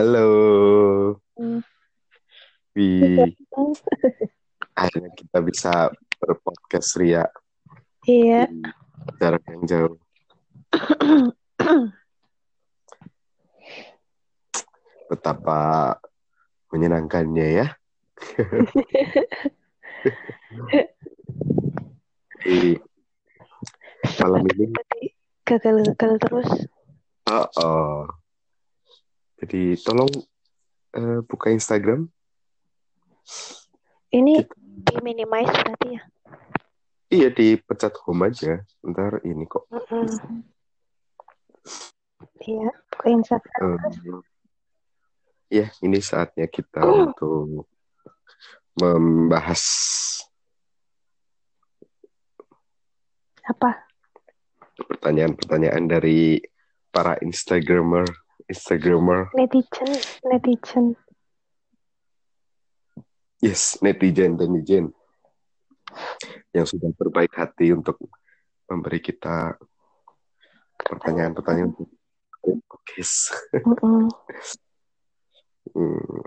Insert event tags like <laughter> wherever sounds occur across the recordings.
Halo. Wi, akhirnya kita bisa berpodcast Ria Iya. di jarak yang jauh. Betapa menyenangkannya ya. Di malam ini, Tadi gagal-gagal terus. oh, oh. Jadi tolong eh, buka Instagram. Ini di minimize berarti ya. Iya, dipencet home aja. Ntar ini kok. Mm-mm. Iya, buka Instagram. Eh, ya, ini saatnya kita <clears throat> untuk membahas Apa? pertanyaan-pertanyaan dari para Instagramer, Instagramer, Netizen, netizen. yes, netizen, netizen yang sudah berbaik hati untuk memberi kita pertanyaan-pertanyaan untuk podcast. Mm-mm. <laughs> Hmm.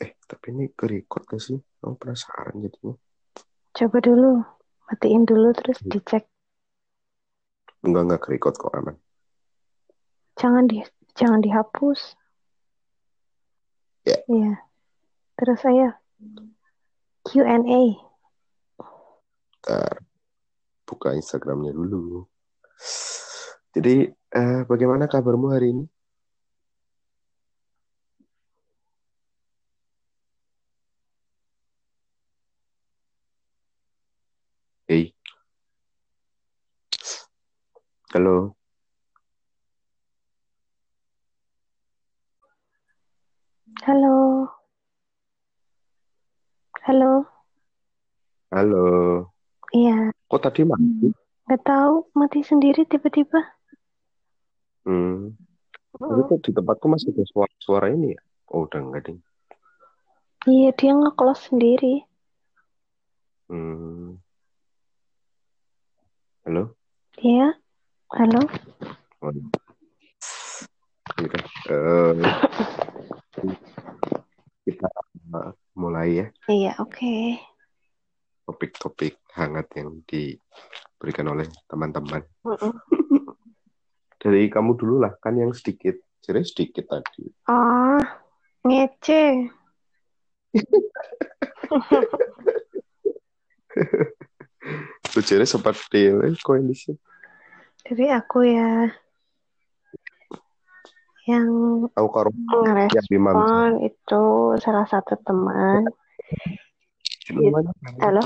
Eh, tapi ini ke record gak sih? Aku penasaran jadinya. Coba dulu, matiin dulu terus dicek. Enggak, enggak ke record kok aman. Jangan di jangan dihapus. Ya. Iya. Terus saya Q&A. Ntar buka Instagramnya dulu. Jadi, eh, bagaimana kabarmu hari ini? Hey. Halo. Halo. Halo. Halo. Iya, Kok tadi mati? nggak tahu mati sendiri tiba-tiba. Hmm. Tapi Mm. kok di tempatku masih ada suara-suara ini ya? Oh, udah enggak ding. Iya, dia nge-close sendiri. Hmm. Halo? Iya. Halo. Oh, iya. Udah. Eh, kita uh, mulai ya Iya, oke. topik-topik hangat yang diberikan oleh teman-teman. <laughs> Dari kamu dulu lah, kan yang sedikit. Jadi sedikit tadi. Ah, ngece. Tuh jadi seperti eh, kondisi. Jadi aku ya yang ya Bimam. itu salah satu teman. Mana? Halo?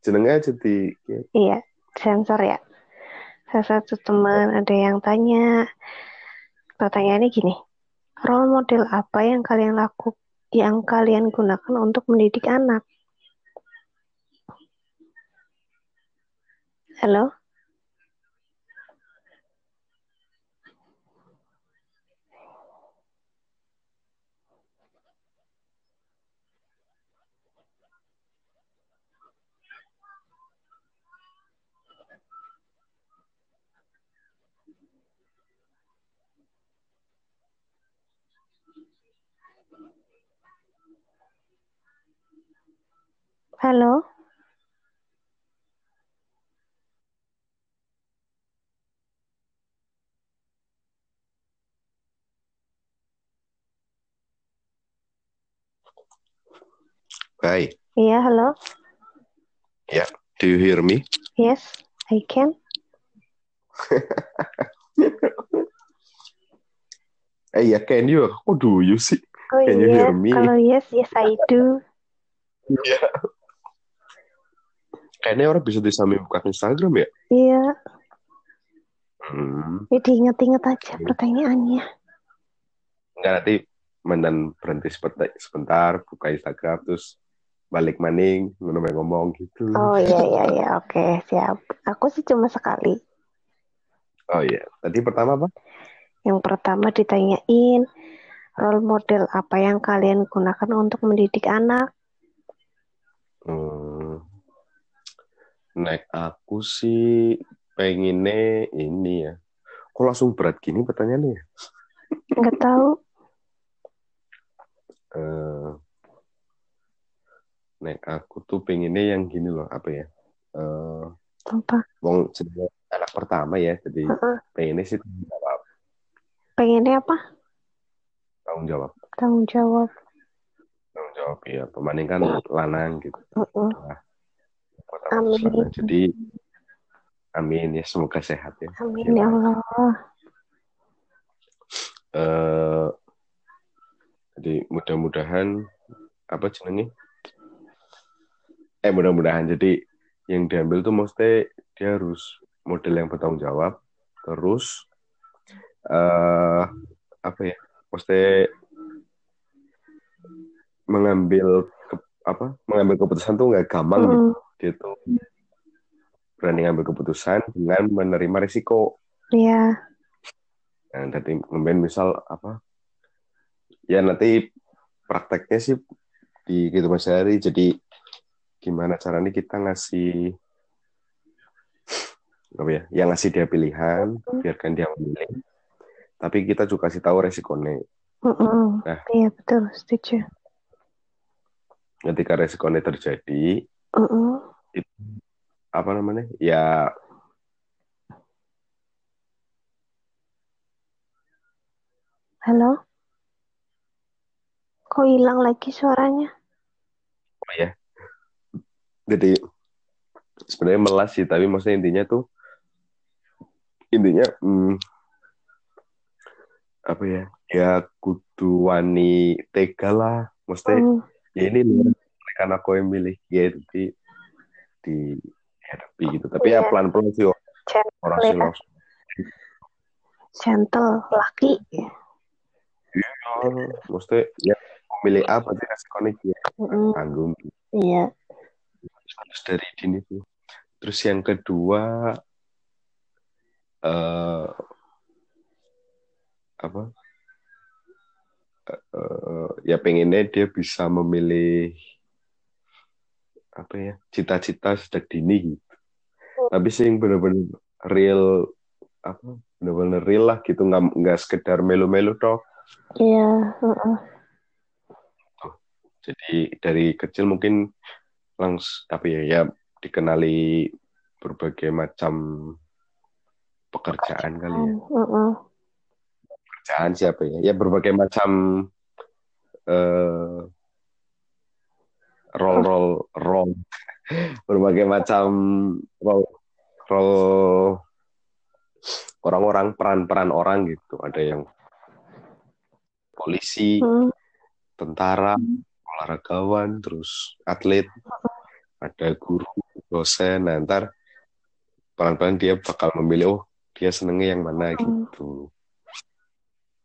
Jenengnya aja di Iya, sensor ya. Salah satu teman ada yang tanya. Pertanyaannya gini. Role model apa yang kalian laku yang kalian gunakan untuk mendidik anak? Halo? Halo? Hai, Iya, halo? do you hear me? Yes, I can. <laughs> Eh ya, can you? Kok do you sih? Oh Can you iya, hear me? kalau yes, yes I do. Iya. <laughs> Kayaknya orang bisa disami buka Instagram ya? Iya, Hmm. jadi inget-inget aja pertanyaannya. Enggak nanti menden berhenti sebentar, sebentar, buka Instagram, terus balik maning, ngomong ngomong gitu. Oh iya, iya, iya, oke, siap. Aku sih cuma sekali. Oh iya, tadi pertama apa? Yang pertama ditanyain, role model apa yang kalian gunakan untuk mendidik anak? Hmm. Nek aku sih pengennya ini ya Kok langsung berat gini pertanyaannya? Nggak tahu. Eh, nek aku tuh pengennya yang gini loh, apa ya? Eh, Apa? wong jenenge anak pertama ya, jadi Heeh. pengennya sih tanggung jawab, Pengennya apa? tanggung jawab, Tanggung jawab. tanggung jawab ya. Pemaning kan lanang gitu. Heeh. Kota Amin. Jadi amin ya semoga sehat ya. Amin ya Allah. Eh, jadi mudah-mudahan apa jenenge? Eh mudah-mudahan jadi yang diambil tuh mesti dia harus model yang bertanggung jawab, terus eh apa ya? Mesti mengambil ke- apa? Mengambil keputusan tuh nggak gampang gitu. Tuh berani ngambil keputusan dengan menerima risiko. Iya. Nah, nanti ngemben misal apa? Ya nanti prakteknya sih di kehidupan sehari. Jadi gimana caranya kita ngasih apa ya? Yang ngasih dia pilihan, biarkan dia memilih. Tapi kita juga kasih tahu resikonya. Mm-mm. Nah. Iya betul, setuju. Ketika resikonya terjadi, Mm-mm. apa namanya? Ya Halo? Kok hilang lagi suaranya? oh ya. Jadi sebenarnya melas sih, tapi maksudnya intinya tuh intinya hmm, apa ya? Ya kudu wani tega lah. Maksudnya Mm. ya ini karena aku yang milih ya jadi dihadapi gitu. Tapi ya Iya. pelan-pelan sih orang sih ya. langsung Gentle, laki. ya, maksudnya ya memilih apa sih resikonya ya Mm-mm. tanggung Iya. harus dari dini tuh. Terus yang kedua eh apa? Eh, ya pengennya dia bisa memilih apa ya cita-cita sejak dini gitu. Tapi sih yang bener-bener real apa bener-bener real lah gitu nggak nggak sekedar melu-melu toh. Iya. Mm-mm. Jadi dari kecil mungkin langs apa ya ya dikenali berbagai macam pekerjaan kali ya. Mm-mm. Pekerjaan siapa ya? Ya berbagai macam eh role role role berbagai macam role role orang-orang peran-peran orang gitu. Ada yang polisi, Mm. tentara, olahragawan, terus atlet, ada guru, dosen. Nah, ntar pelan-pelan dia bakal memilih, oh dia senengnya yang mana Hmm. gitu.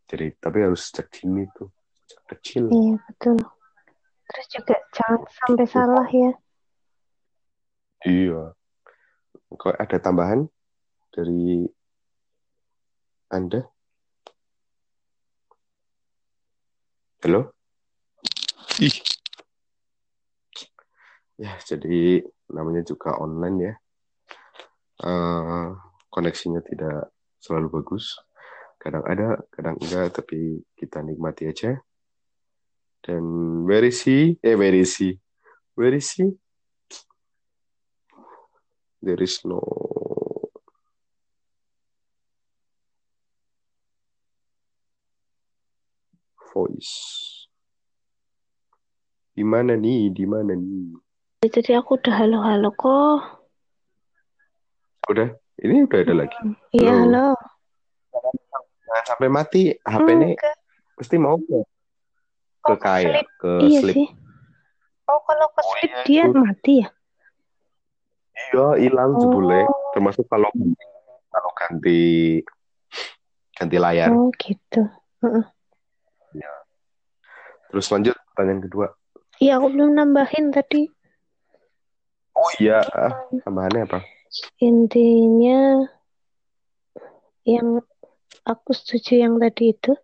Jadi, tapi harus sejak dini tuh, sejak kecil. Iya betul. Terus juga jangan sampai salah ya. Iya. Kok ada tambahan dari Anda? Halo? Ih. Ya, jadi namanya juga online ya. Eh, koneksinya tidak selalu bagus. Kadang ada, kadang enggak, tapi kita nikmati aja. Dan where is he? Eh, where is he? Where is he? There is no voice. Di mana nih? Di mana nih? Jadi aku udah halo-halo kok. Udah, ini udah ada lagi. Iya Halo. Nah, sampai mati HP ini pasti mau ke ke Oh, kaya, sleep. ke Iya sleep. sih. Oh kalau ke Oh, sleep iya, dia itu. mati ya? Iya, hilang Oh. jebule. Termasuk kalau kalau ganti ganti layar. Oh gitu. Terus lanjut pertanyaan kedua. Iya aku belum nambahin tadi. Oh iya, ah, tambahannya apa? Intinya yang aku setuju yang tadi itu,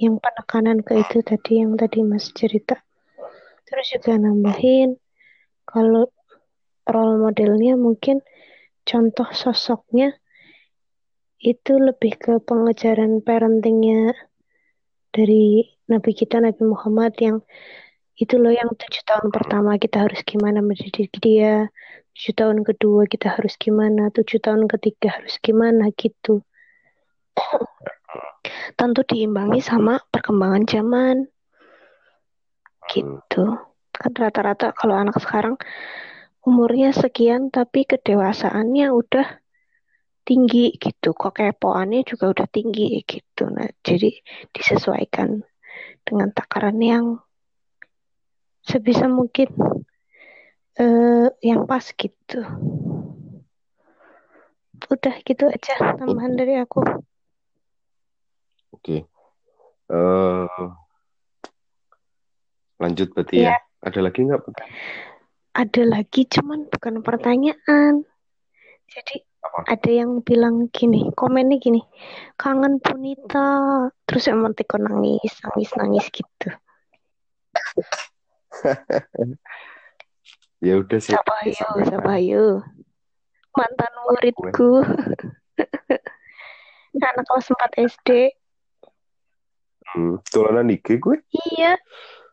yang penekanan ke itu tadi yang tadi Mas cerita. Terus juga nambahin kalau role modelnya mungkin contoh sosoknya itu lebih ke pengejaran parentingnya dari Nabi kita Nabi Muhammad yang itu loh yang tujuh tahun pertama kita harus gimana mendidik dia tujuh tahun kedua kita harus gimana tujuh tahun ketiga harus gimana gitu <coughs> tentu diimbangi sama perkembangan zaman. Gitu. Kan rata-rata kalau anak sekarang umurnya sekian tapi kedewasaannya udah tinggi gitu. Kok kepoannya juga udah tinggi gitu. Nah jadi disesuaikan dengan takaran yang sebisa mungkin uh, yang pas gitu. Udah gitu aja tambahan dari aku. Oke. Okay. Uh, eh, lanjut berarti ya. ya. Ada lagi nggak? Ada lagi, cuman bukan pertanyaan. Jadi Apa? ada yang bilang gini, komennya gini, kangen Punita, terus emotikon nangis, nangis, nangis gitu. <laughs> ya udah sih. Sabayu, Sabayu. Mantan muridku. <laughs> Anak kelas 4 SD. Hmm, tulanan Nike gue? Iya.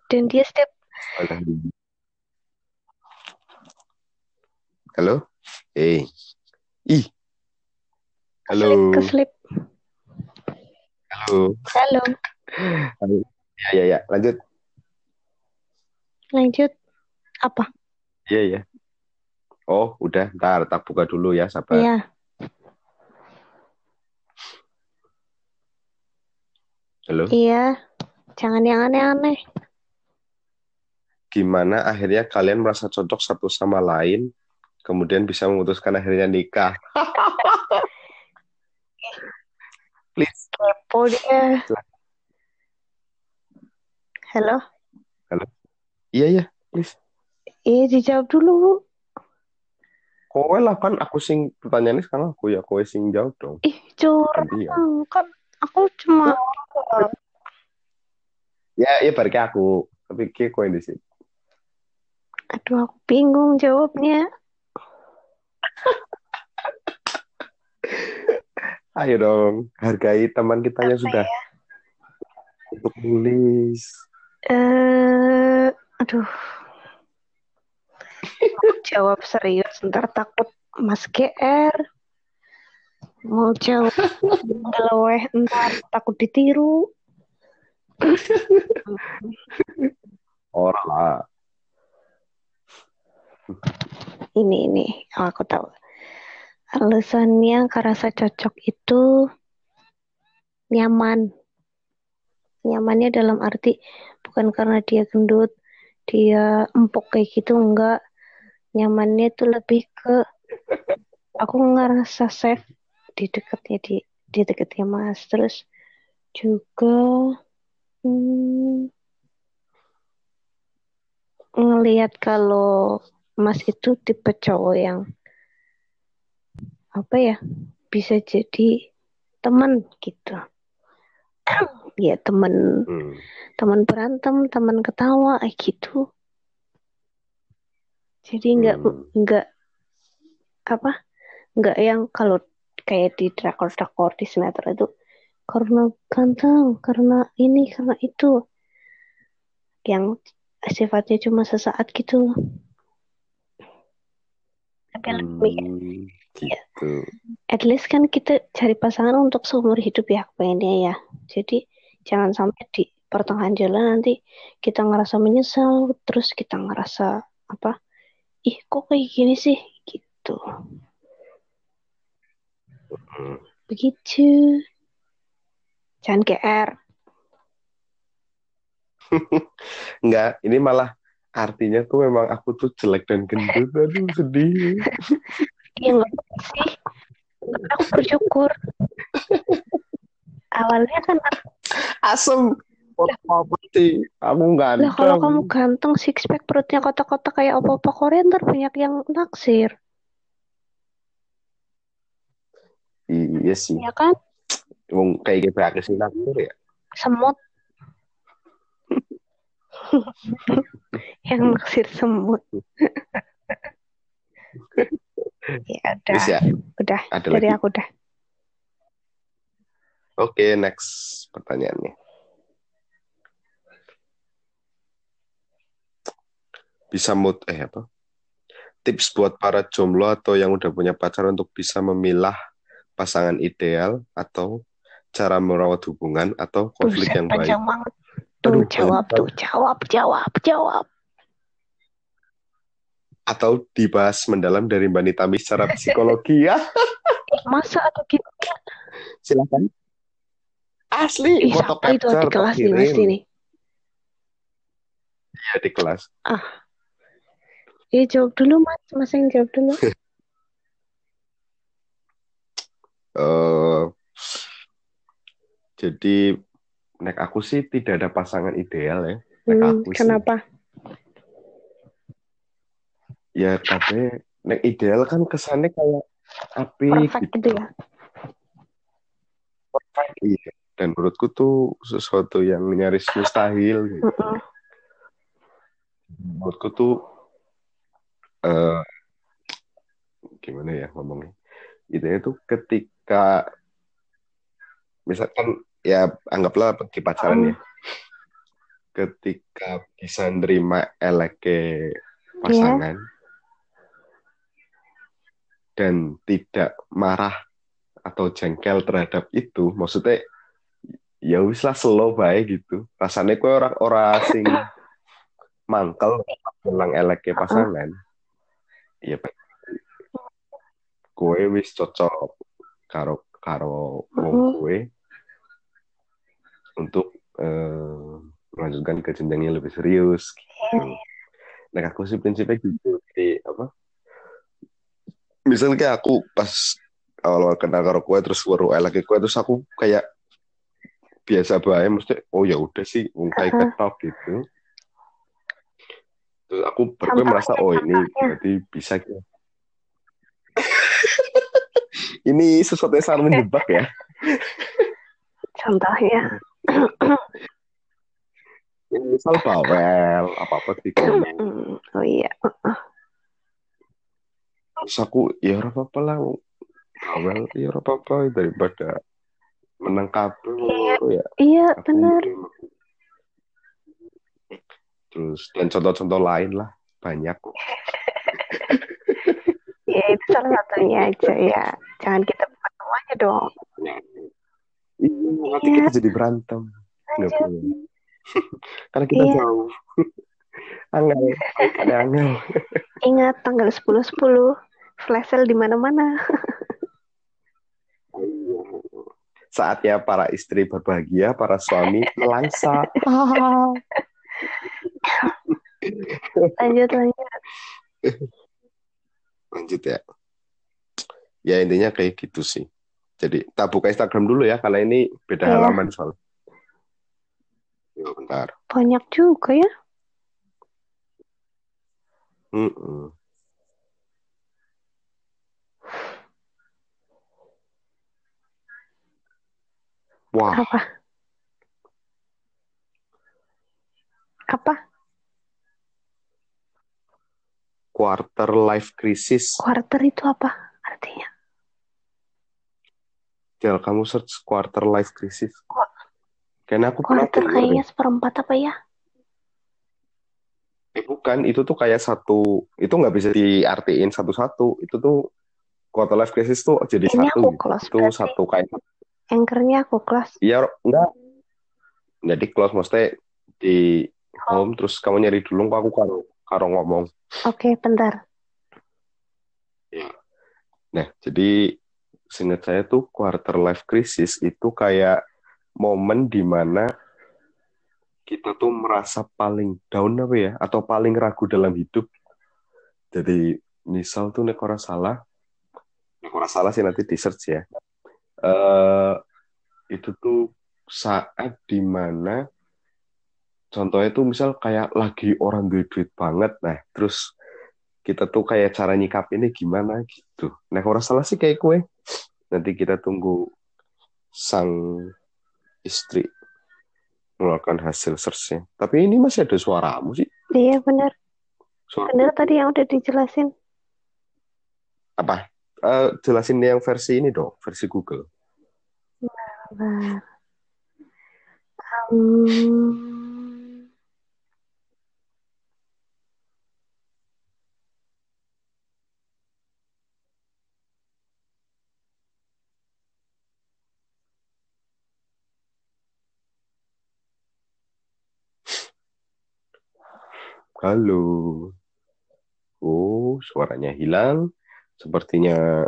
Dan dia setiap Halo? Eh. Hey. Ih. Halo. Keslip, keslip. Halo. Halo. Halo. Ya, ya, ya. Lanjut. Lanjut. Apa? Iya, iya. Oh, udah. Ntar, tak buka dulu ya, sabar. Iya. Halo? Iya. Jangan yang aneh-aneh. Gimana akhirnya kalian merasa cocok satu sama lain, kemudian bisa memutuskan akhirnya nikah? <laughs> Please. Kepo dia. Halo? Halo? Iya ya, please. Iya dijawab dulu. Kowe lah kan aku sing pertanyaannya sekarang aku ya kowe sing jawab dong. Ih curang ya. kan aku cuma. Ya ya balik aku tapi ke kowe di sini. Aduh aku bingung jawabnya. Ayo dong, hargai teman kita yang sudah ya? untuk nulis. Eh, uh, aduh jawab serius ntar takut mas GR mau jawab ngeleweh <laughs> ntar takut ditiru. Orang lah. Ini ini. Aku tahu. Alasannya karena cocok itu nyaman. Nyamannya dalam arti bukan karena dia gendut dia empuk kayak gitu enggak. Nyamannya itu lebih ke aku ngerasa safe di dekatnya di di dekatnya mas terus juga hmm, ngelihat kalau mas itu tipe cowok yang apa ya bisa jadi teman gitu <clears throat> ya teman hmm. teman berantem teman ketawa kayak gitu jadi nggak hmm. nggak apa nggak yang kalau kayak di drakor drakor di sinetron itu karena ganteng karena ini karena itu. Yang sifatnya cuma sesaat gitu. Tapi hmm, lebih ya. gitu. at least kan kita cari pasangan untuk seumur hidup ya pengennya ya. Jadi jangan sampai di pertengahan jalan nanti kita ngerasa menyesal terus kita ngerasa apa ih kok kayak gini sih? Gitu begitu. Jangan GR <laughs> Enggak, ini malah artinya tuh memang aku tuh jelek dan gendut. Aduh sedih. <laughs> Iya nggak sih. Aku bersyukur. Awalnya kan asem. Apa sih? Aku ganteng. Lah kalau kamu ganteng six pack perutnya kotak-kotak kayak apa-apa Korea ntar banyak yang naksir iya sih ya kan Wong kayak gitu aku sih ya semut yang naksir semut ya udah ya. udah Ada dari lagi. aku udah Oke, next pertanyaannya. Bisa mood eh apa? Tips buat para jomblo atau yang udah punya pacar untuk bisa memilah pasangan ideal atau cara merawat hubungan atau konflik Buset, yang baik. banget. Tuh, Aduh, jawab tuh, jawab, jawab, jawab. Atau dibahas mendalam dari Mbak Nitami secara psikologi ya. <laughs> Eh, masa ada gitu? Silakan. Asli, Ih, foto siapa itu capture, di kelas nih, Mas ini? Ya, di kelas. Eh, jawab dulu, Mas. Mas yang jawab dulu. <laughs> eh jadi nek aku sih tidak ada pasangan ideal ya. Nek Hmm, aku sih. kenapa? Ya tapi nek ideal kan kesannya kayak api Perfect gitu. gitu ya? Perfect, iya. Dan menurutku tuh sesuatu yang nyaris mustahil gitu. Mm-mm. Menurutku tuh eh gimana ya ngomongnya? Idealnya tuh ketika misalkan ya anggaplah pergi pacaran ya. Ketika bisa nerima eleke pasangan dan tidak marah atau jengkel terhadap itu, maksudnya ya wis lah slow baik gitu. Rasanya kue orang orang sing <coughs> mangkel bilang eleke pasangan. Iya, kue wis cocok karo karo wong Mm-mm. kue untuk eh, melanjutkan ke jenjang yang lebih serius. Gitu. Nah, aku sih prinsipnya gitu. Jadi, apa? Misalnya kayak aku pas awal-awal kenal karo kue terus baru lagi kue terus aku kayak biasa bae mesti oh ya udah sih wong kayak Uh-huh. ketok gitu. Terus aku baru Contohnya, merasa oh ini berarti bisa ini sesuatu yang sangat menjebak ya. <laughs> Contohnya. <clears throat> Misal bawel apa-apa di kamu. Oh iya. Terus aku ya apa-apa lah bawel ya apa-apa daripada menang kabel ya Iya, aku benar. terus dan contoh-contoh lain lah banyak Ya, itu salah satunya aja ya. Jangan kita buat semuanya dong. Iya, nanti kita jadi berantem nggak Lanjut. boleh <laughs> karena kita Iya. jauh <laughs> angel ada angel <laughs> Ingat tanggal 10-10. Flash sale di mana-mana. saatnya para istri berbahagia para suami melangsa Lanjut, lanjut. Lanjut ya ya intinya kayak gitu sih jadi tak buka Instagram dulu ya karena ini beda Iya. halaman soal ya bentar Banyak juga ya. Mm-mm. Wah, Apa? Apa? Quarter life crisis. Quarter itu apa artinya? Jel, kamu search quarter life crisis. Kok- Kayaknya aku pernah Quarter kayaknya seperempat apa ya? Eh, bukan, itu tuh kayak satu, itu nggak bisa diartiin satu-satu. Itu tuh quarter life crisis tuh jadi Ini satu aku gitu. close Itu berarti. satu kayak, Anchornya aku kelas. iya enggak. Jadi close, maksudnya di home, terus kamu nyari dulu, kok aku karo, karo ngomong. Oke, bentar. Nah, jadi seingat saya tuh quarter life crisis itu kayak momen di mana kita tuh merasa paling down apa ya, atau paling ragu dalam hidup. Jadi misal tuh nek ora salah, nek ora salah sih nanti di search ya. Eh itu tuh saat di mana contohnya tuh misal kayak lagi orang duit duit banget, nah terus kita tuh kayak cara nyikapinnya gimana gitu. Nah, kalau salah sih kayak kue. Nanti kita tunggu sang istri mengeluarkan hasil search-nya. Tapi ini masih ada suaramu sih. Iya, benar. Suara Benar tadi yang udah dijelasin. apa? Eh, jelasin yang versi ini dong, versi Google. sabar. Um, Halo. Oh, suaranya hilang. Sepertinya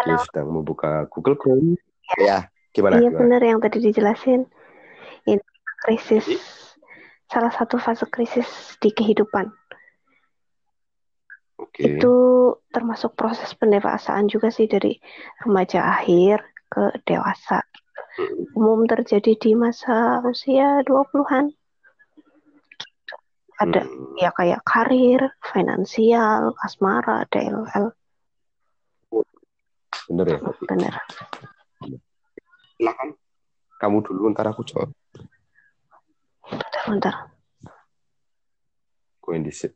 dia halo. sedang membuka Google Chrome. Ya, gimana? Iya benar yang tadi dijelasin. Ini krisis. Jadi? Salah satu fase krisis di kehidupan. Oke. Itu termasuk proses pendewasaan juga sih dari remaja akhir ke dewasa. Hmm. Umum terjadi di masa usia 20-an. Ada Hmm. ya kayak karir, finansial, asmara, DLL. Bener ya? Bener. Silakan. Kamu dulu, ntar aku jawab. Bentar, bentar. Gue indicate.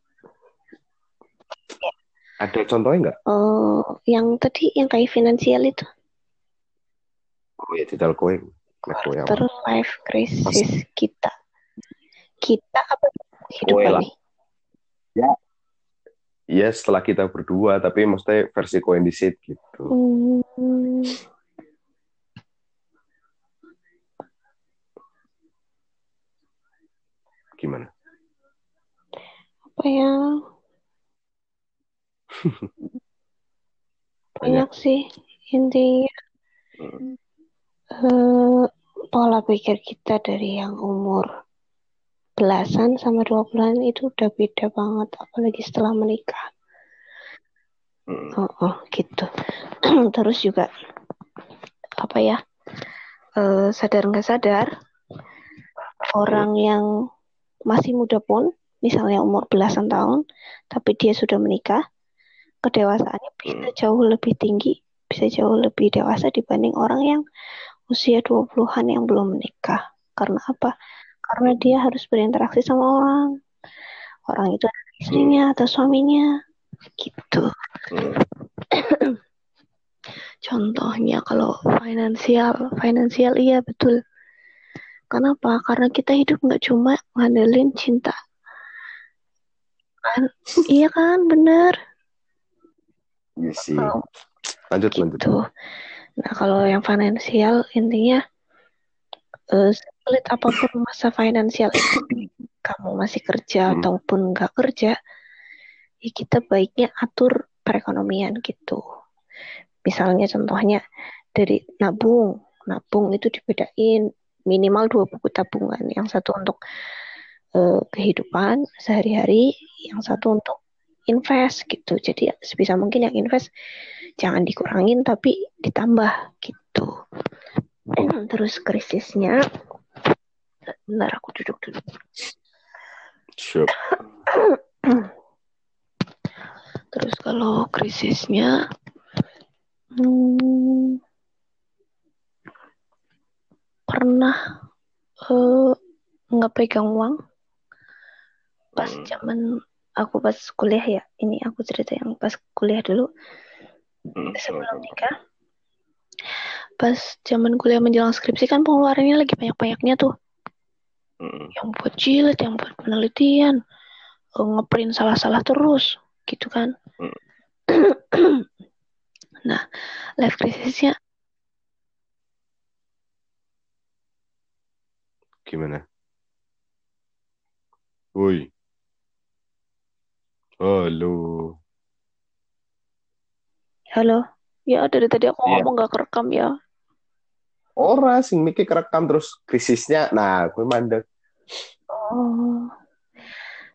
Ada contohnya nggak? Eh, yang tadi yang kayak finansial itu Oh ya, tidak apa? quarter life crisis kita. Kita apa kehidupan lah. nih? Iya, setelah kita berdua, tapi maksudnya versi kowe indicate gitu. Hmm, Gimana? apa ya? <laughs> Banyak sih intinya Hmm. eh, pola pikir kita dari yang umur belasan sama dua bulan itu udah beda banget, apalagi setelah menikah. Hmm. Oh, oh, gitu. <clears throat> Terus juga apa ya? eh, sadar nggak sadar orang yang masih muda pun, misalnya umur belasan tahun, tapi dia sudah menikah, kedewasaannya bisa jauh lebih tinggi, bisa jauh lebih dewasa dibanding orang yang usia 20-an yang belum menikah. Karena apa? Karena dia harus berinteraksi sama orang. Orang itu istrinya atau suaminya. Gitu. Hmm. Contohnya kalau finansial, finansial iya betul. Kenapa? Karena kita hidup nggak cuma ngandelin cinta. Kan? Iya kan, bener. Iya sih. Lanjut, lanjut. gitu. Nah, kalau yang finansial intinya eh, sulit apa pun masa finansial itu, kamu masih kerja Hmm. ataupun nggak kerja, ya kita baiknya atur perekonomian gitu. Misalnya contohnya dari nabung, nabung itu dibedain minimal dua buku tabungan, yang satu untuk eh, kehidupan sehari-hari, yang satu untuk invest gitu. Jadi sebisa mungkin yang invest jangan dikurangin tapi ditambah gitu. Terus krisisnya, bentar aku duduk dulu. Siap. Terus kalau krisisnya, hmm, pernah eh, nggak pegang uang pas Hmm. zaman aku pas kuliah ya. Ini aku cerita yang pas kuliah dulu Hmm. sebelum nikah. Pas zaman kuliah menjelang skripsi kan pengeluarannya lagi banyak-banyaknya tuh. Hmm. Yang buat jilid, yang buat penelitian, eh, ngeprint salah-salah terus, gitu kan. Hmm. <clears throat> nah, life krisisnya Gimana? Woi. Halo. Halo. Ya, dari tadi aku Iya. ngomong gak kerekam ya. Ora sing mikir kerekam terus krisisnya. Nah, gue mandek Oh,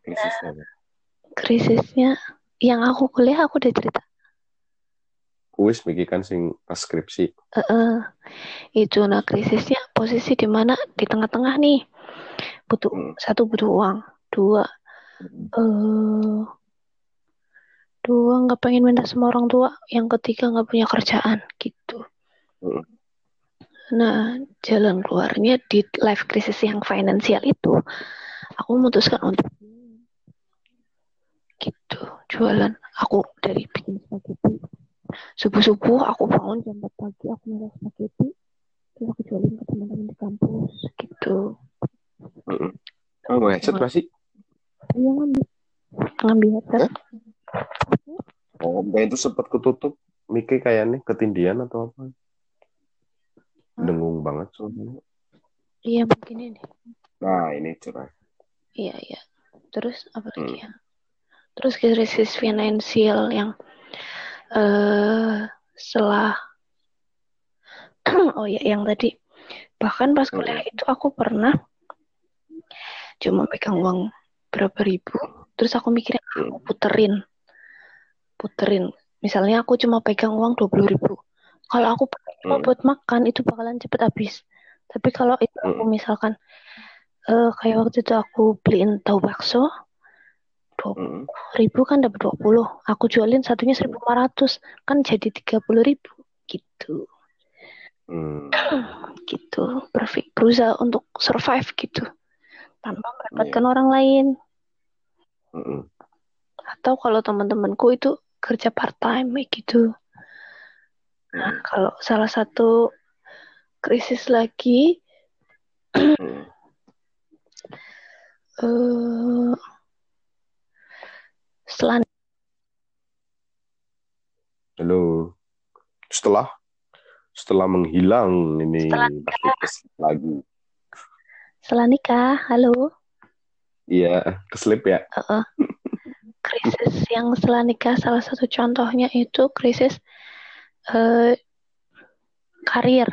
krisisnya. krisisnya yang aku kuliah aku udah cerita. Kuis mikir kan sing pas skripsi. Heeh. itu nah krisisnya posisi di mana di tengah-tengah nih. Butuh Hmm. satu butuh uang, dua eh dua nggak pengen minta sama orang tua, yang ketiga nggak punya kerjaan gitu. Hmm. Nah, jalan keluarnya di life crisis yang finansial itu, aku memutuskan untuk gitu jualan. Aku dari bikin spaghetti subuh-subuh aku bangun jam 4 pagi aku masak spaghetti terus aku jualin ke teman-teman di kampus gitu Mm-mm. Oh, nggak headset masih? iya ngambil ngambil headset Oh, itu sempat ketutup. Mikir kayaknya ketindian atau apa? Dengung banget soalnya. iya mungkin ini Nah, ini cerah. iya iya terus apa lagi ya terus krisis finansial yang eh setelah <clears throat> oh ya yang tadi bahkan pas kuliah itu aku pernah cuma pegang uang berapa ribu terus aku mikirnya aku puterin puterin. Misalnya aku cuma pegang uang dua puluh ribu. Kalau aku pakai cuma Hmm. buat makan itu bakalan cepet habis. Tapi kalau itu aku misalkan eh kayak waktu itu aku beliin tahu bakso dua Mm. ribu kan dapat 20 aku jualin satunya 1500 kan jadi 30 ribu. Gitu. Hmm. <clears throat> gitu. Berfi- berusaha untuk survive gitu. Tanpa merepotkan orang lain. Mm-mm. atau kalau teman-temanku itu kerja part time kayak gitu nah kalau salah satu krisis lagi <clears throat> eh setelah Halo. Setelah setelah menghilang ini Setelah lagi. setelah nikah halo Iya, keslip ya. Heeh. Krisis yang setelah nikah salah satu contohnya itu krisis eh, karir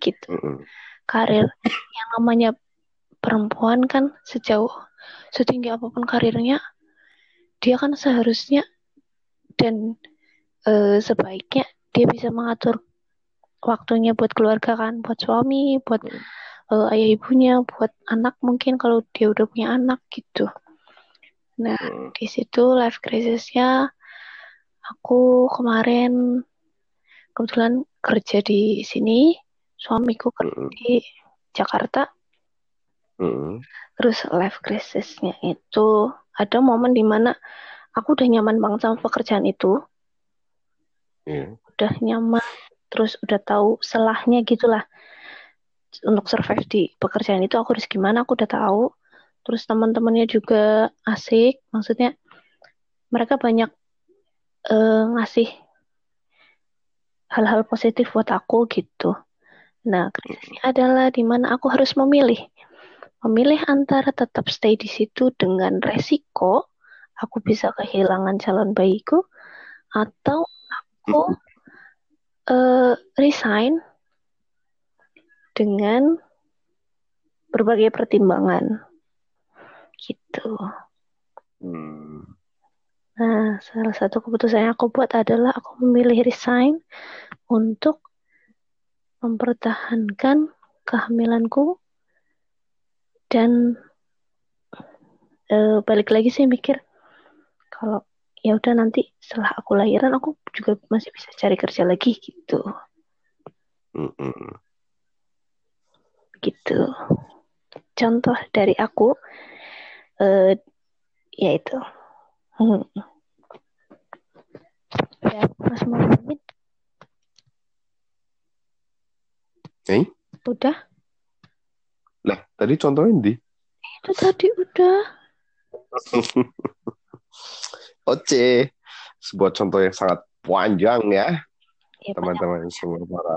gitu. Karir yang namanya perempuan kan sejauh setinggi apa pun karirnya dia kan seharusnya dan eh, sebaiknya dia bisa mengatur waktunya buat keluarga kan buat suami buat eh, ayah ibunya buat anak mungkin kalau dia udah punya anak gitu nah Mm. di situ life crisisnya aku kemarin kebetulan kerja di sini suamiku kerja Mm-mm. di Jakarta Mm-mm. terus life crisisnya itu ada momen di mana aku udah nyaman banget sama pekerjaan itu Iya. udah nyaman terus udah tahu selahnya gitulah untuk survive di pekerjaan itu aku harus gimana aku udah tahu terus teman-temannya juga asik. Maksudnya mereka banyak eh, ngasih hal-hal positif buat aku gitu. Nah krisisnya adalah di mana aku harus memilih. Memilih antara tetap stay di situ dengan resiko aku bisa kehilangan calon bayiku atau aku eh, resign dengan berbagai pertimbangan gitu. Hmm. Nah, salah satu keputusan yang aku buat adalah aku memilih resign untuk mempertahankan kehamilanku dan eh, balik lagi sih mikir kalau ya udah nanti setelah aku lahiran aku juga masih bisa cari kerja lagi gitu Mm-mm. gitu contoh dari aku eh yaitu hmm. <laughs> ya mas Muhammad Eh? udah Lah, tadi contohnya di. itu tadi udah <laughs> Oce. Sebuah contoh yang sangat panjang ya, ya teman-teman semua para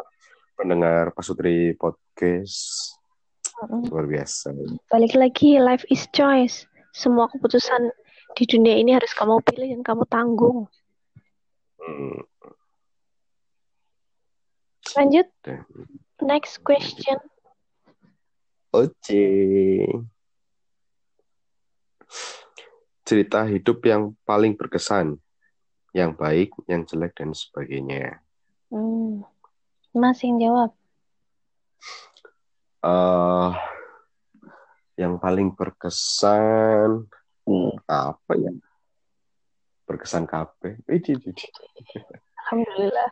pendengar Pasutri Podcast. Luar biasa. balik lagi life is choice semua keputusan di dunia ini harus kamu pilih dan kamu tanggung Hmm. lanjut next question Oce. Cerita hidup yang paling berkesan. Yang baik, yang jelek, dan sebagainya. hmm. mas yang jawab eh yang paling berkesan apa ya? Berkesan widih. alhamdulillah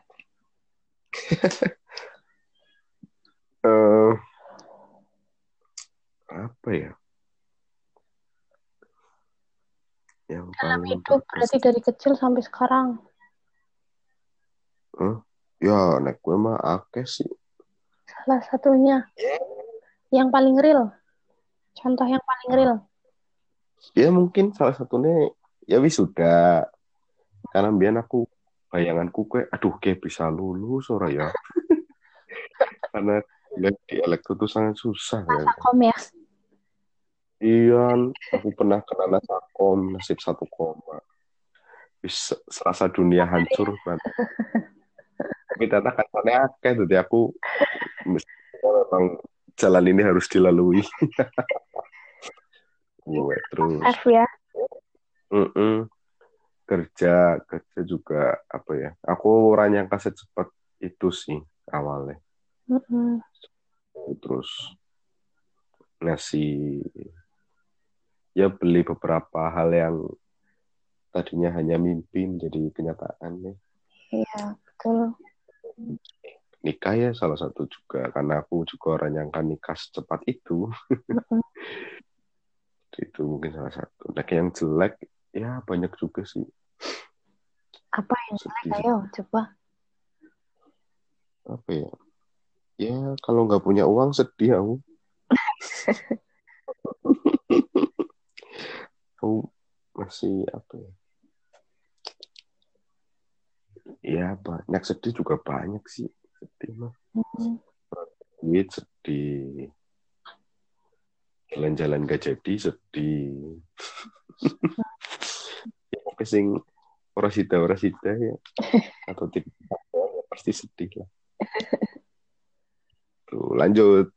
<laughs> Eh, apa ya? Yang dalam paling hidup berarti dari kecil sampai sekarang Ya, nek gue mah akeh sih. Salah satunya. Yang paling real. Contoh yang paling real. Ya mungkin salah satunya ya wisuda. Karena biar aku bayanganku kayak aduh kayak bisa lulus ora ya. <laughs> Karena lihat di elektro itu sangat susah ya. Kom ya. Iya, aku pernah kena nasakom, nasib satu koma. Bisa serasa dunia hancur banget. Tapi ternyata katanya akeh, jadi aku memang jalan ini harus dilalui. <laughs> Gue terus. F ya. Mm-mm. Kerja, kerja juga apa ya? Aku orang yang kasih cepat itu sih awalnya. Mm-mm. Terus ngasih ya beli beberapa hal yang tadinya hanya mimpi jadi kenyataan nih. Iya, betul. Nikah ya salah satu juga karena aku juga orang yang kan nikah secepat itu. Mm-mm. <laughs> itu mungkin salah satu. Nah, yang jelek ya banyak juga sih. Apa yang jelek? Sedih. Ayo, coba. Apa ya? Ya kalau nggak punya uang sedih aku. <laughs> aku masih apa ya? Ya banyak sedih juga banyak sih sedih mah. Mm-mm. Duit sedih. Jalan-jalan gak jadi sedih. <laughs> ya, oke sing ora sida ora sida ya. Atau tidak ya, pasti sedih lah. Tuh, lanjut.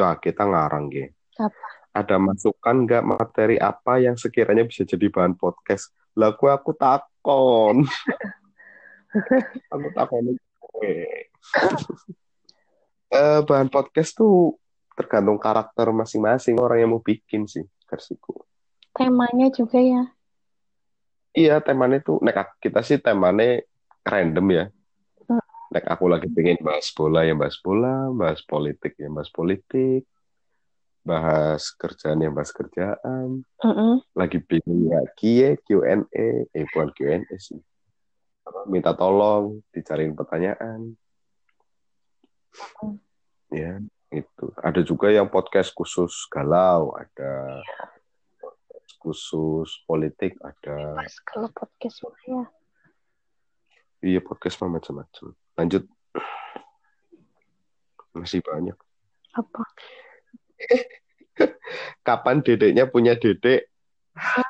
Nah, kita ngarang. Apa? Ada masukan nggak materi apa yang sekiranya bisa jadi bahan podcast? Lah, gue aku takon. <laughs> aku takon gue. Eh, bahan podcast tuh tergantung karakter masing-masing orang yang mau bikin sih versiku. Temanya juga ya. Iya, temanya tuh nek aku- kita sih temanya random ya. Hmm. Nek aku lagi pengen bahas bola ya bahas bola, bahas politik ya bahas politik, bahas kerjaan ya bahas kerjaan. Mm-mm. Lagi bingung ya Q&A, Q&A, eh bukan Q&A sih. Minta tolong, dicariin pertanyaan. Hmm. Ya, itu. Ada juga yang podcast khusus galau, ada podcast khusus politik, ada Pas kalau podcast ya. iya podcast macam-macam. Lanjut. Masih banyak. Apa? <laughs> Kapan dedeknya punya dedek?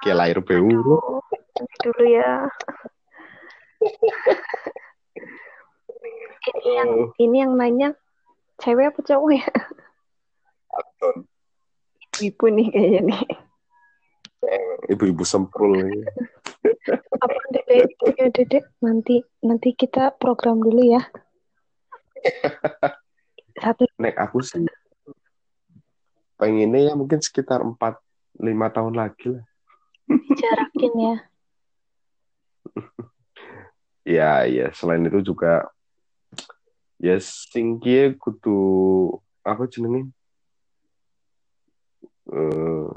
Kayak lahir bewu. Aduh, nanti dulu ya. <laughs> ini yang ini yang nanya cewek apa cowok ya? Aton. Ibu nih kayaknya nih. Ibu-ibu semprul ini. Apa dedek? Ya dedek. Nanti nanti kita program dulu ya. <laughs> Satu Nek aku sih pengennya ya mungkin sekitar 4 5 tahun lagi lah. jarakin ya. <laughs> Ya, ya selain itu juga ya sing kieu kudu apa jenenge? Eh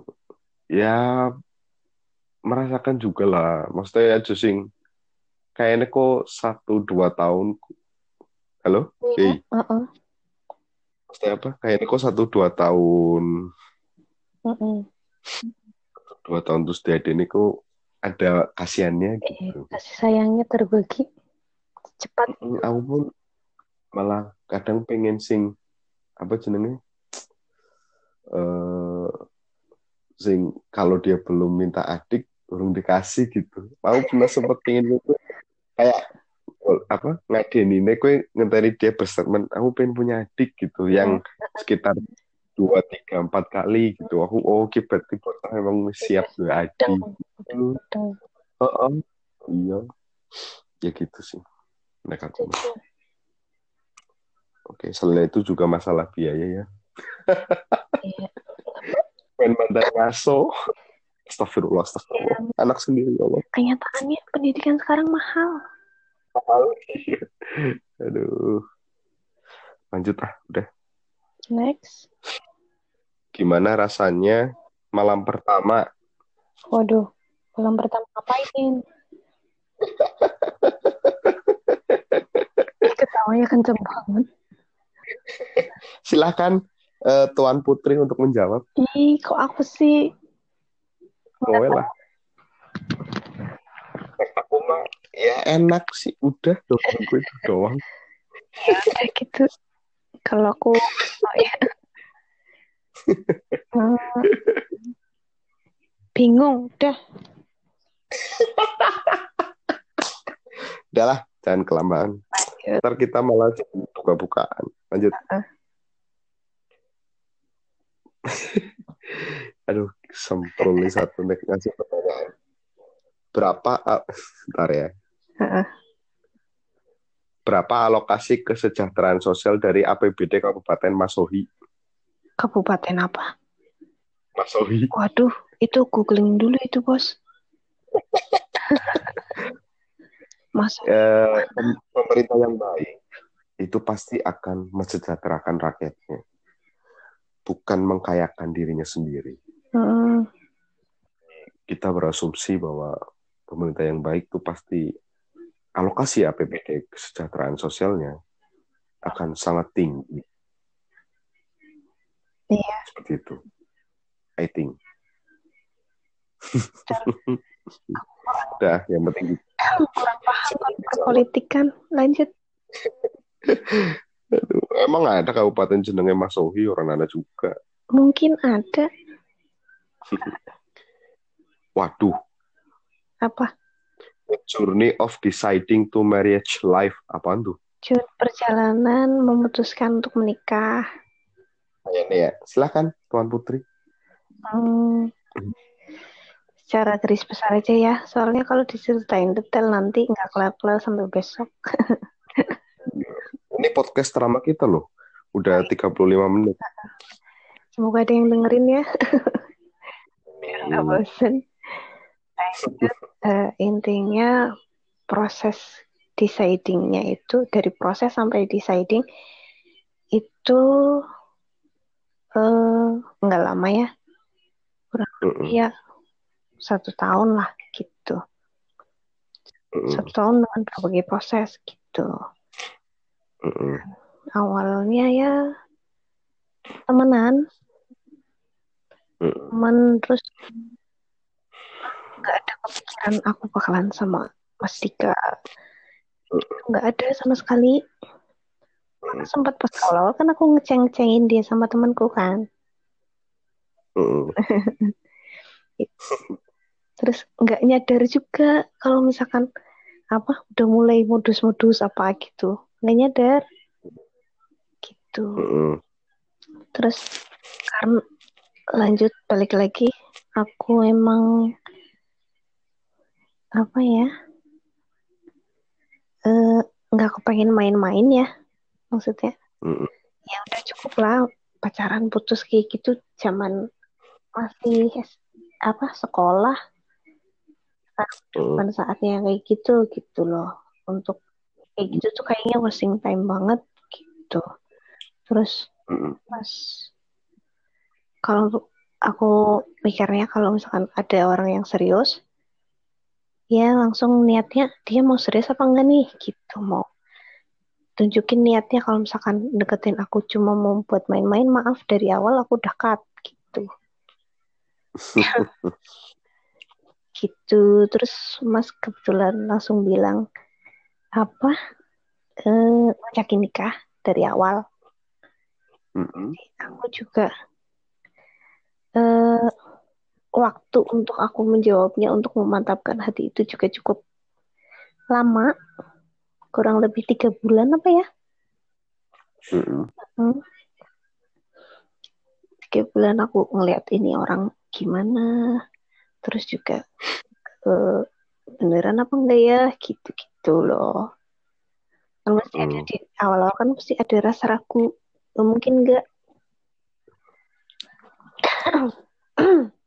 ya merasakan juga lah. Maksudnya ya sing kayaknya kok satu dua tahun. Halo? Iya. Hey, Heeh. Maksudnya apa? Kayaknya kok satu dua tahun. Heeh. Dua tahun terus dia ini kok ada kasihannya Eh, gitu. kasih sayangnya terbagi cepat. Aku pun malah kadang pengen sing apa jenenge? eh sing kalau dia belum minta adik belum dikasih gitu. Mau pernah sempat pengen gitu kayak apa ngadeni kue ngenteni dia berstatement aku pengen punya adik gitu yang sekitar dua tiga empat kali gitu aku oh oke berarti bocah emang siap dua adik Dong. Dong. Heeh. iya ya gitu sih mereka Setuju. oke selain itu juga masalah biaya ya Iya. <laughs> pengen mantan ngaso Astagfirullah, astagfirullah. Anak sendiri, ya Allah. Kenyataannya pendidikan sekarang mahal. Aduh. Lanjut ah, udah. Next. Gimana rasanya malam pertama? Waduh, malam pertama ngapain? Ketawanya kenceng banget. Silahkan eh, Tuan Putri untuk menjawab. Ih, kok aku sih? Boleh lah. Aku mah ya enak sih. Udah dong, gue itu doang. Ya gitu. Kalau aku oh ya. Hmm, bingung, udah. Udah lah, jangan kelamaan. Lanjut. Ntar kita malah buka-bukaan. Lanjut. Heeh. <laughs> Aduh, semprul nih satu nih ngasih pertanyaan. Berapa, ah, ntar ya. Berapa alokasi kesejahteraan sosial dari APBD Kabupaten Masohi? Kabupaten apa? Masohi. Waduh, itu googling dulu itu, Bos. <laughs> Mas, Eh, pem- pemerintah yang baik itu pasti akan mensejahterakan rakyatnya. Bukan mengkayakan dirinya sendiri. mm, Kita berasumsi bahwa pemerintah yang baik itu pasti alokasi APBD kesejahteraan sosialnya akan sangat tinggi. Iya. Seperti itu. I think. Udah, yang penting kurang paham kan perpolitikan. Lanjut. Aduh, emang ada kabupaten jenenge Masohi orang ada juga. Mungkin ada Waduh, apa? Journey of Deciding to Marriage Life apaan tuh? Perjalanan memutuskan untuk menikah. Kayaknya ya. Silakan Tuan Putri. Hmm, secara garis besar aja ya. Soalnya kalau diceritain detail nanti nggak kelar-kelar sampai besok. Ini podcast drama kita loh. Udah 35 menit. Semoga ada yang dengerin ya. Biar nggak bosen. Eh, intinya proses decidingnya itu dari proses sampai deciding itu eh, nggak lama ya. Mm-mm, Ya satu tahun lah gitu. Satu tahun dengan berbagai proses gitu. mm-mm, Awalnya ya temenan, mm-mm. temen terus nggak ada kepikiran aku bakalan sama Mas Dika. Nggak ada sama sekali. Sempat pas awal kan aku ngeceng-cengin dia sama temanku kan. Mm-mm. <laughs> Terus nggak nyadar juga kalau misalkan apa udah mulai modus-modus apa gitu. Nggak nyadar. Gitu. Mm-mm. Terus karena lanjut balik lagi, aku emang apa ya eh, nggak kepengen main-main ya maksudnya Mm-mm. ya udah cukup lah pacaran putus kayak gitu zaman masih apa sekolah Mm-mm. kan saatnya kayak gitu gitu loh untuk kayak gitu tuh kayaknya wasting time banget gitu terus Mm-mm. Mas, kalau aku mikirnya kalau misalkan ada orang yang serius, ya langsung niatnya dia mau serius apa enggak nih? Gitu mau tunjukin niatnya. Kalau misalkan deketin aku cuma mau buat main-main maaf dari awal aku udah cut gitu. <laughs> Gitu. Terus Mas kebetulan langsung bilang apa eh ngajakin nikah dari awal? Mm-mm. aku juga eh, waktu untuk aku menjawabnya untuk memantapkan hati itu juga cukup lama. Kurang lebih tiga bulan apa ya? Mm-mm. Hmm. tiga bulan aku ngeliat ini orang gimana. Terus juga eh, beneran apa enggak ya? Gitu-gitu loh. Kan pasti ada Hmm. di awal-awal kan pasti ada rasa ragu. Mungkin enggak <clears throat>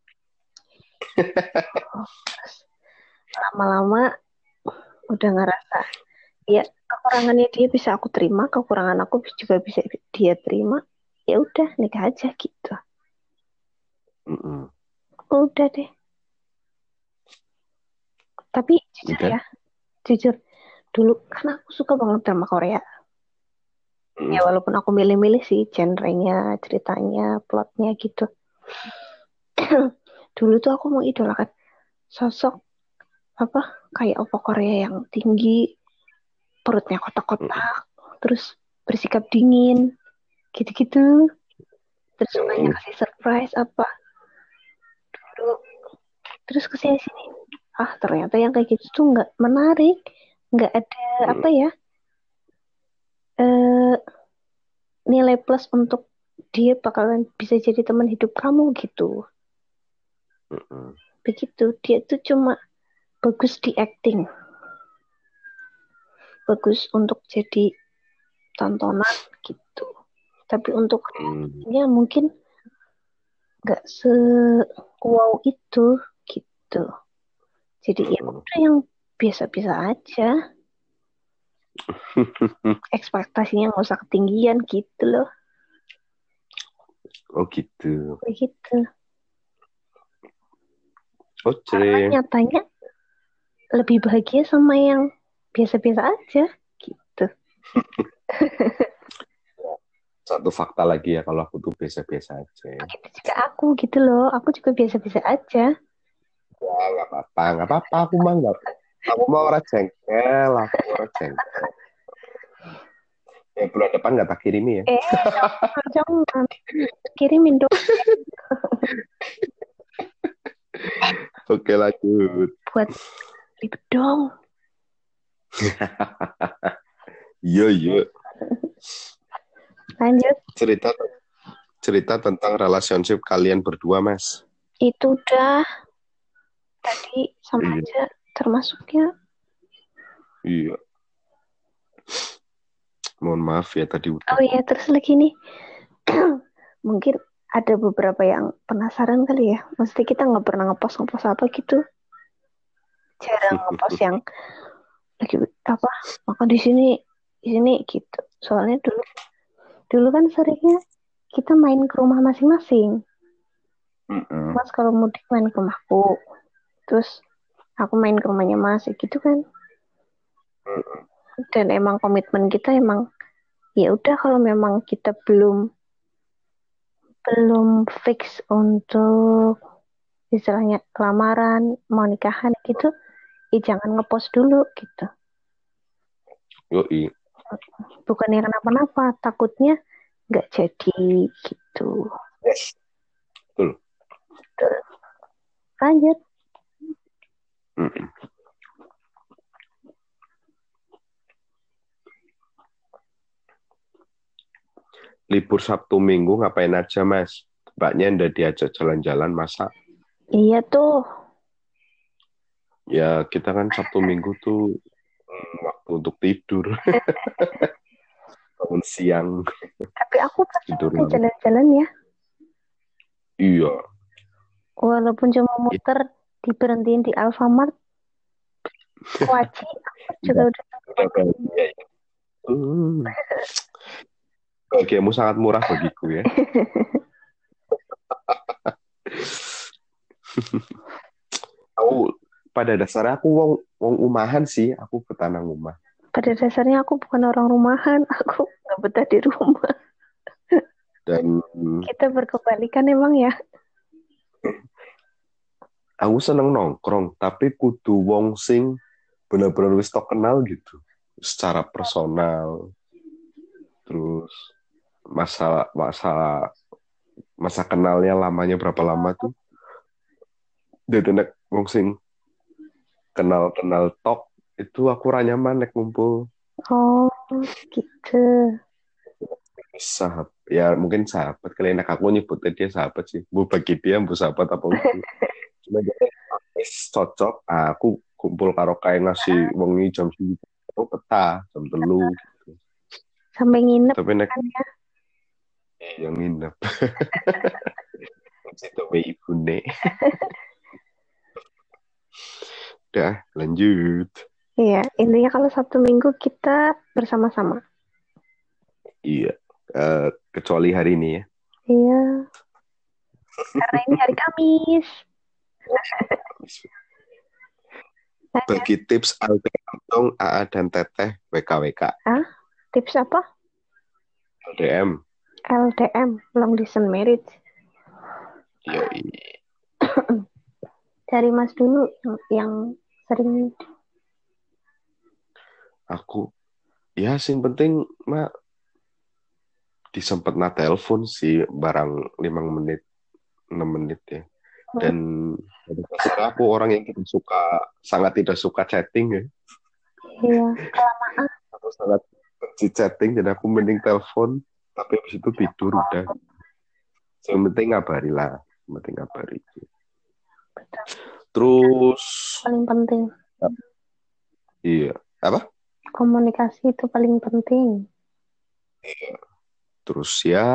lama-lama udah ngerasa ya kekurangannya dia bisa aku terima kekurangan aku juga bisa dia terima ya udah nikah aja gitu Mm-mm. udah deh tapi jujur Udah. ya jujur dulu kan aku suka banget drama Korea Hmm. ya walaupun aku milih-milih sih genrenya ceritanya plotnya gitu <clears throat> dulu tuh aku mau idolakan sosok apa kayak opa Korea yang tinggi perutnya kotak-kotak terus bersikap dingin gitu-gitu. Terus sukanya kasih surprise apa. Dulu terus ke sini sini. Ah ternyata yang kayak gitu tuh nggak menarik. Nggak ada Hmm. apa ya eh nilai plus untuk dia bakalan bisa jadi teman hidup kamu gitu Begitu. Dia tuh cuma bagus di acting. Bagus untuk jadi tontonan gitu. Tapi untuk Hmm. ya mungkin nggak se wow itu gitu. Jadi ya udah yang biasa-biasa aja. <laughs> Ekspektasinya nggak usah ketinggian gitu loh. Oh gitu. begitu Oh karena nyatanya lebih bahagia sama yang biasa-biasa aja gitu <laughs> Satu fakta lagi ya kalau aku tuh biasa-biasa aja. begitu juga aku gitu loh aku juga biasa-biasa aja Ya nggak apa-apa, nggak apa-apa. Aku mah nggak. Aku mau orang jengkel, aku orang jengkel. Ya bulan depan nggak tak kirimi ya. eh jangan kirimin dong <laughs> Oke lanjut. buat ribet dong <laughs> Iya iya. lanjut Cerita cerita tentang relationship kalian berdua mas. itu udah tadi sama Iya. aja termasuknya Iya. Mohon maaf ya tadi udah. oh iya terus lagi nih <clears throat> mungkin ada beberapa yang penasaran kali ya. Mesti kita nggak pernah ngepost ngepost apa gitu. Jarang <laughs> ngepost yang lagi apa makan di sini di sini gitu. Soalnya dulu dulu kan seringnya kita main ke rumah masing-masing. Mm-mm. Mas kalau mudik main ke rumahku. Terus aku main ke rumahnya Mas ya gitu kan. Dan emang komitmen kita emang ya udah kalau memang kita belum belum fix untuk istilahnya lamaran mau nikahan gitu ya jangan ngepost dulu gitu Yoi. bukannya kenapa-napa takutnya nggak jadi gitu Yes. Betul. lanjut Mm-mm. Libur Sabtu Minggu ngapain aja mas? Mbaknya ndak diajak jalan-jalan masa? iya tuh Ya kita kan Sabtu Minggu tuh mm, waktu untuk tidur. <laughs> Bangun siang. tapi aku pasti Tidur jalan-jalan ya Iya. walaupun cuma muter diberhentiin di Alfamart aku juga udah Udah Bahagiamu sangat murah bagiku ya. aku pada dasarnya aku wong wong umahan sih, aku petanang rumah. pada dasarnya aku bukan orang rumahan <laughs> aku nggak betah di rumah Dan kita berkebalikan emang ya aku seneng nongkrong, tapi kudu wong sing bener-bener wis kenal gitu, secara personal. Masalah masalah masa kenalnya lamanya berapa lama tuh. Dari nek wong sing kenal-kenal tok itu aku ra nyaman nek ngumpul. Oh gitu. Sahabat ya mungkin sahabat kali. Enak aku nyebutnya dia sahabat sih. Bu bagi dia bu sahabat apa <laughs> cuma dia cocok. Ah, aku kumpul karo kae ngasih wengi jam sini peta jam telu. Gitu. sampai nginep tapi nek kan ya yang nginep. Ibu nek udah lanjut. Iya intinya kalau Sabtu Minggu kita bersama-sama. Iya. Eh, kecuali hari ini ya. Iya. Karena ini hari Kamis. <laughs> Bagi tips LDM dong AA dan Teteh WKWK. Tips apa? LDM. LDM, long distance marriage. Yoi. <coughs> Dari Mas dulu yang, yang sering Aku ya sing penting mak disempet na telepon sih barang limang menit 6 menit ya. Dan pada dasarnya aku orang yang tidak suka sangat tidak suka chatting ya. Iya, Aku sangat benci chatting dan aku mending telepon tapi habis itu tidur udah. Yang penting ngabari lah, yang penting ngabari. Terus paling penting. iya apa? Komunikasi itu paling penting. Terus ya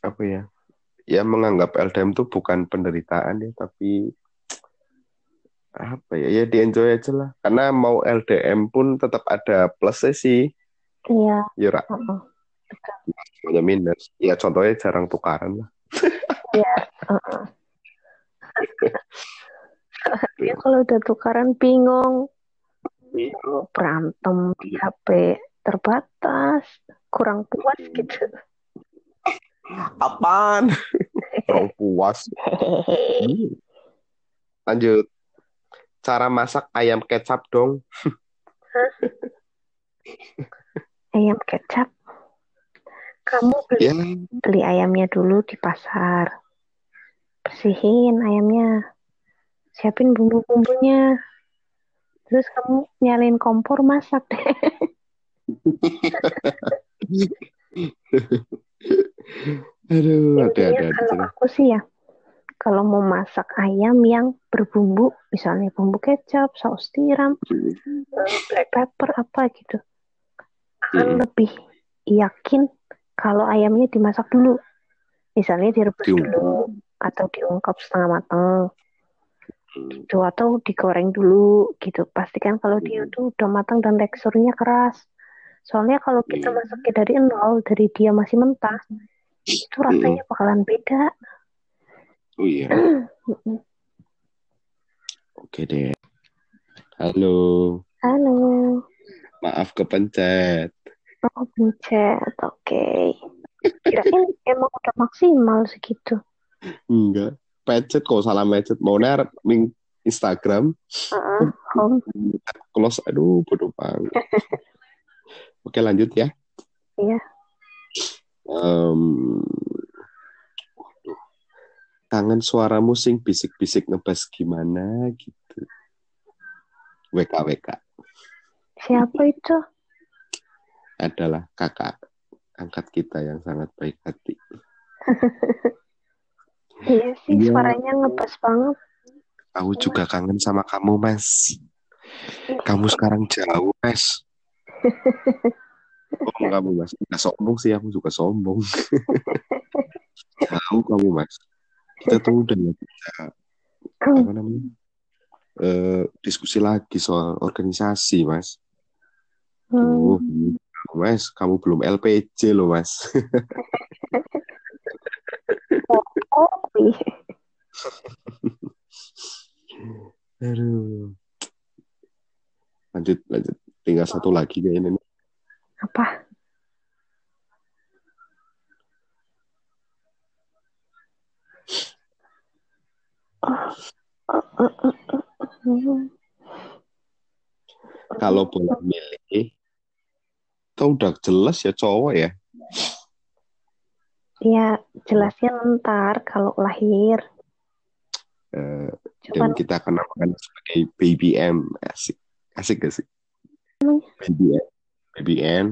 apa ya? Ya menganggap LDM itu bukan penderitaan ya, tapi apa ya? Ya di enjoy aja lah. Karena mau LDM pun tetap ada plusnya sih. Iya. Ya Ra. heeh. Semuanya minus. Ya contohnya jarang tukaran lah. Iya. heeh. Dia kalau udah tukaran bingung, berantem di HP terbatas, kurang puas gitu. Apaan? Kurang puas. Hmm. Lanjut. Cara masak ayam kecap dong. Ayam kecap. Kamu beli, Ya, beli ayamnya dulu di pasar. Bersihin ayamnya. Siapin bumbu-bumbunya. Terus kamu nyalain kompor masak deh. <laughs> aduh, ada ada ada. kalau aku sih ya, kalau mau masak ayam yang berbumbu, misalnya bumbu kecap, saus tiram, eh, black pepper apa gitu, akan Hmm. lebih yakin kalau ayamnya dimasak dulu. Misalnya direbus Diungkep. dulu atau diungkep setengah matang Hmm. gitu atau digoreng dulu gitu. Pastikan kalau dia Hmm. tuh udah matang dan teksturnya keras. Soalnya kalau kita Hmm. masaknya dari nol, dari dia masih mentah, itu rasanya bakalan beda. Oh iya. <clears throat> Oke deh. Halo. Halo, Maaf kepencet. Oh pencet, oke. Kirain emang udah maksimal segitu. Enggak. Pencet kok salah pencet. Mau ner ming Instagram Heeh, home. close aduh bodoh banget. <laughs> Oke lanjut ya. Iya. Waduh. Kangen suaramu sing bisik-bisik ngebas gimana gitu. WKWK Siapa itu? Adalah kakak angkat kita yang sangat baik hati. <laughs> Iya sih, Iya. suaranya ngebas banget. Aku juga kangen sama kamu, Mas. Kamu sekarang jauh, Mas. <laughs> Oh, kamu, Mas. Nggak sombong sih, aku juga sombong. <laughs> jauh kamu, Mas. Kita tuh udah bisa, apa namanya, eh, diskusi lagi soal organisasi, Mas. Tuh, Hmm, Mas, kamu belum LPJ loh, Mas. oh. <laughs> Aduh. Lanjut, lanjut. Tinggal satu lagi kayaknya nih. Apa? Kalau boleh milih, itu udah jelas ya cowok ya. Ya, jelasnya ntar kalau lahir. Eh, Cuman dan kita akan namakan sebagai BBM. Asik. Asik gak sih? BBM. BBM.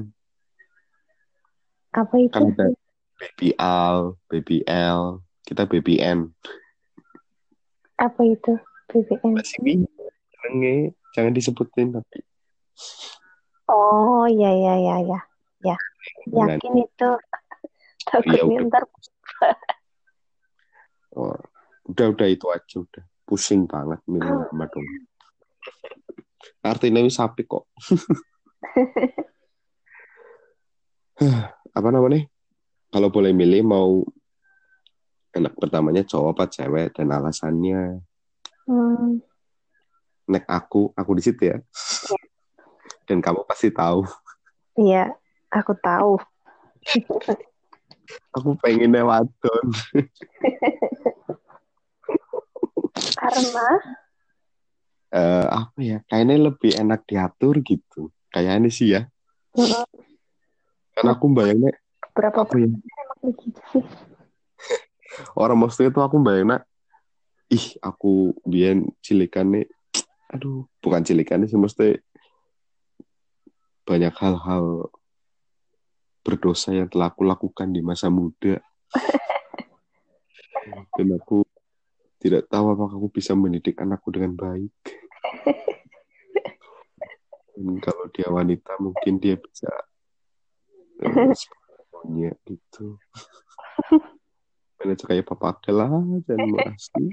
apa itu? Kan ada BBL, BBL. Kita BBM. Apa itu? BBM. Masih bingung. Jangan- Jangan disebutin tapi. Oh, ya, ya, ya, ya. Ya, yakin itu. <laughs> Takutnya udah. ntar oh, udah udah itu aja udah. Pusing banget milih nama dong. Artinya wis sapi kok. <laughs> <sighs> Apa namanya? Kalau boleh milih mau anak pertamanya cowok apa cewek dan alasannya Hmm, nek aku aku di situ ya. Dan kamu pasti tahu. Iya, aku tahu. Aku pengen wadon. Karena Eh apa ya? Kayaknya lebih enak diatur gitu. Kayaknya sih ya. Karena aku bayangnya berapa apa ya? sih? Orang maksudnya tuh aku bayangnya ih aku biyen cilikan nih aduh bukan cilikan sih mesti banyak hal-hal berdosa yang telah aku lakukan di masa muda. <laughs> Dan aku tidak tahu apakah aku bisa mendidik anakku dengan baik. Dan kalau dia wanita mungkin dia bisa eh, semuanya gitu. Mana kayak papa lah dan makasih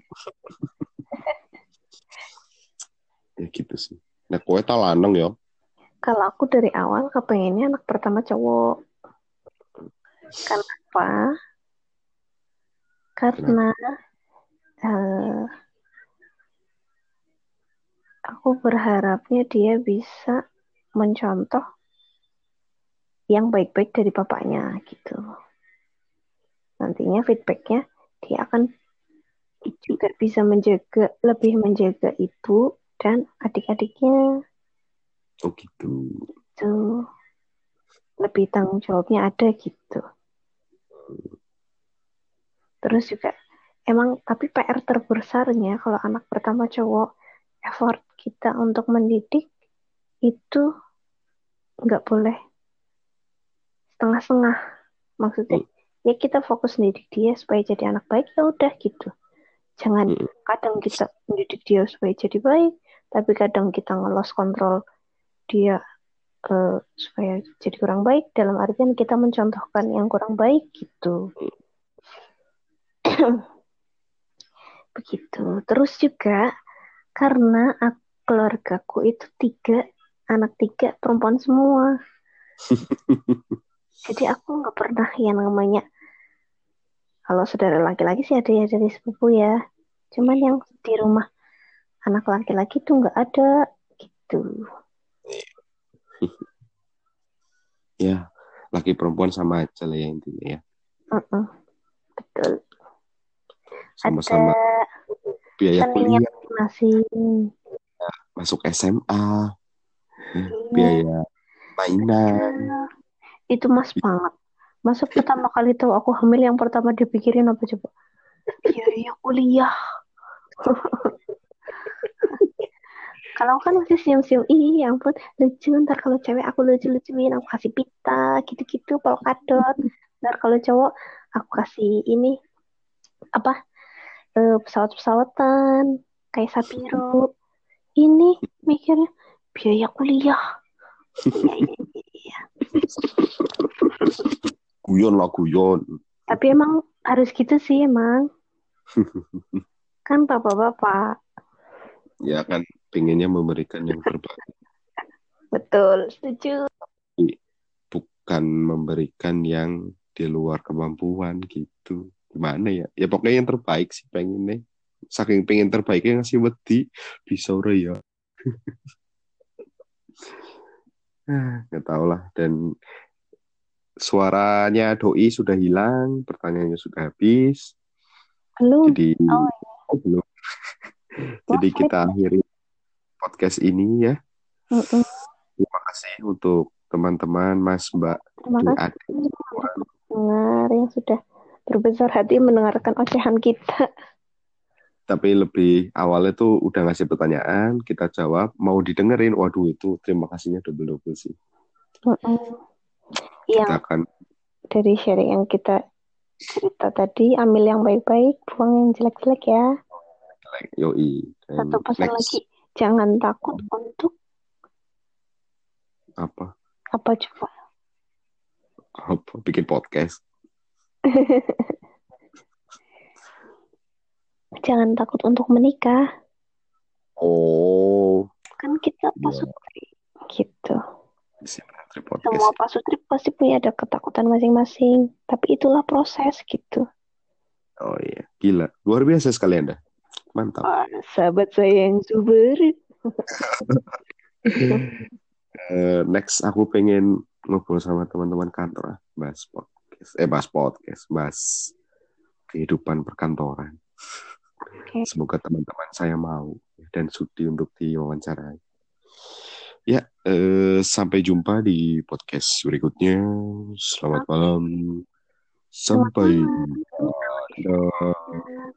ya gitu sih. Nah kue tak lanang ya Kalau aku dari awal kepengennya anak pertama cowok. Kenapa? Karena eh, aku berharapnya dia bisa mencontoh yang baik-baik dari bapaknya gitu. Nantinya feedbacknya dia akan juga bisa menjaga lebih menjaga ibu dan adik-adiknya oh gitu. Gitu lebih tanggung jawabnya ada gitu. Terus juga emang tapi PR terbesarnya kalau anak pertama cowok effort kita untuk mendidik itu nggak boleh. Setengah-setengah maksudnya ya kita fokus mendidik dia supaya jadi anak baik ya udah gitu. Jangan Mm. kadang kita mendidik dia supaya jadi baik tapi kadang kita ngelos kontrol dia eh, supaya jadi kurang baik dalam artian kita mencontohkan yang kurang baik gitu. <coughs> Begitu. Terus juga karena aku, keluargaku itu tiga anak tiga perempuan semua. <laughs> Jadi aku nggak pernah yang namanya kalau saudara laki-laki sih ada ya dari sepupu ya. Cuman yang di rumah anak laki-laki tuh nggak ada gitu ya laki perempuan sama aja lah ya intinya ya. Mm-mm. betul. Sama-sama biaya kuliah. masing-masing masuk SMA biaya mainan. Itu mas banget. Masa pertama kali tahu aku hamil yang pertama dipikirin apa coba? Biaya kuliah <laughs> kalau kan masih sium-sium ih ya ampun lucu ntar kalau cewek aku lucu-lucuin aku kasih pita gitu-gitu polkadot ntar kalau cowok aku kasih ini apa eh, pesawat-pesawatan kayak Sapiro. Ini mikirnya biaya kuliah. <laughs> Guyon lah guyon. Tapi emang harus gitu sih emang. <laughs> Kan bapak-bapak. ya kan pengennya memberikan yang terbaik. Betul, setuju. bukan memberikan yang di luar kemampuan gitu. Gimana ya? Ya pokoknya yang terbaik sih pengennya. Saking pengen terbaiknya ngasih wedi bisa ora ya. <laughs> Ah, nggak tahu lah. Dan suaranya doi sudah hilang pertanyaannya sudah habis. Belum. jadi Oh, oh, belum. <laughs> Jadi kita akhiri podcast ini ya. Mm-mm. terima kasih untuk teman-teman mas mbak Terima kasih adik pendengar yang sudah berbesar hati mendengarkan ocehan kita. tapi lebih awalnya tuh udah ngasih pertanyaan kita jawab. Mau didengerin? Waduh itu terima kasihnya double double sih. Mm-mm. Yang kita akan dari sharing yang kita cerita tadi, ambil yang baik-baik, buang yang jelek-jelek ya. yoi. Satu pesan next. lagi, jangan takut untuk apa apa coba? apa bikin podcast <laughs> Jangan takut untuk menikah. oh Kan kita Iya. pasutri gitu. si Pratri Semua pasutri pasti punya ada ketakutan masing-masing. Tapi itulah proses gitu. oh iya gila luar biasa sekali anda mantap Wah, sahabat saya yang super. <laughs> Eh, next aku pengen ngobrol sama teman-teman kantor ah, bahas podcast, eh bahas podcast, bahas kehidupan perkantoran. Oke. Semoga teman-teman saya mau dan sudi untuk diwawancarai. Ya, eh, sampai jumpa di podcast berikutnya. Selamat malam. Sampai jumpa.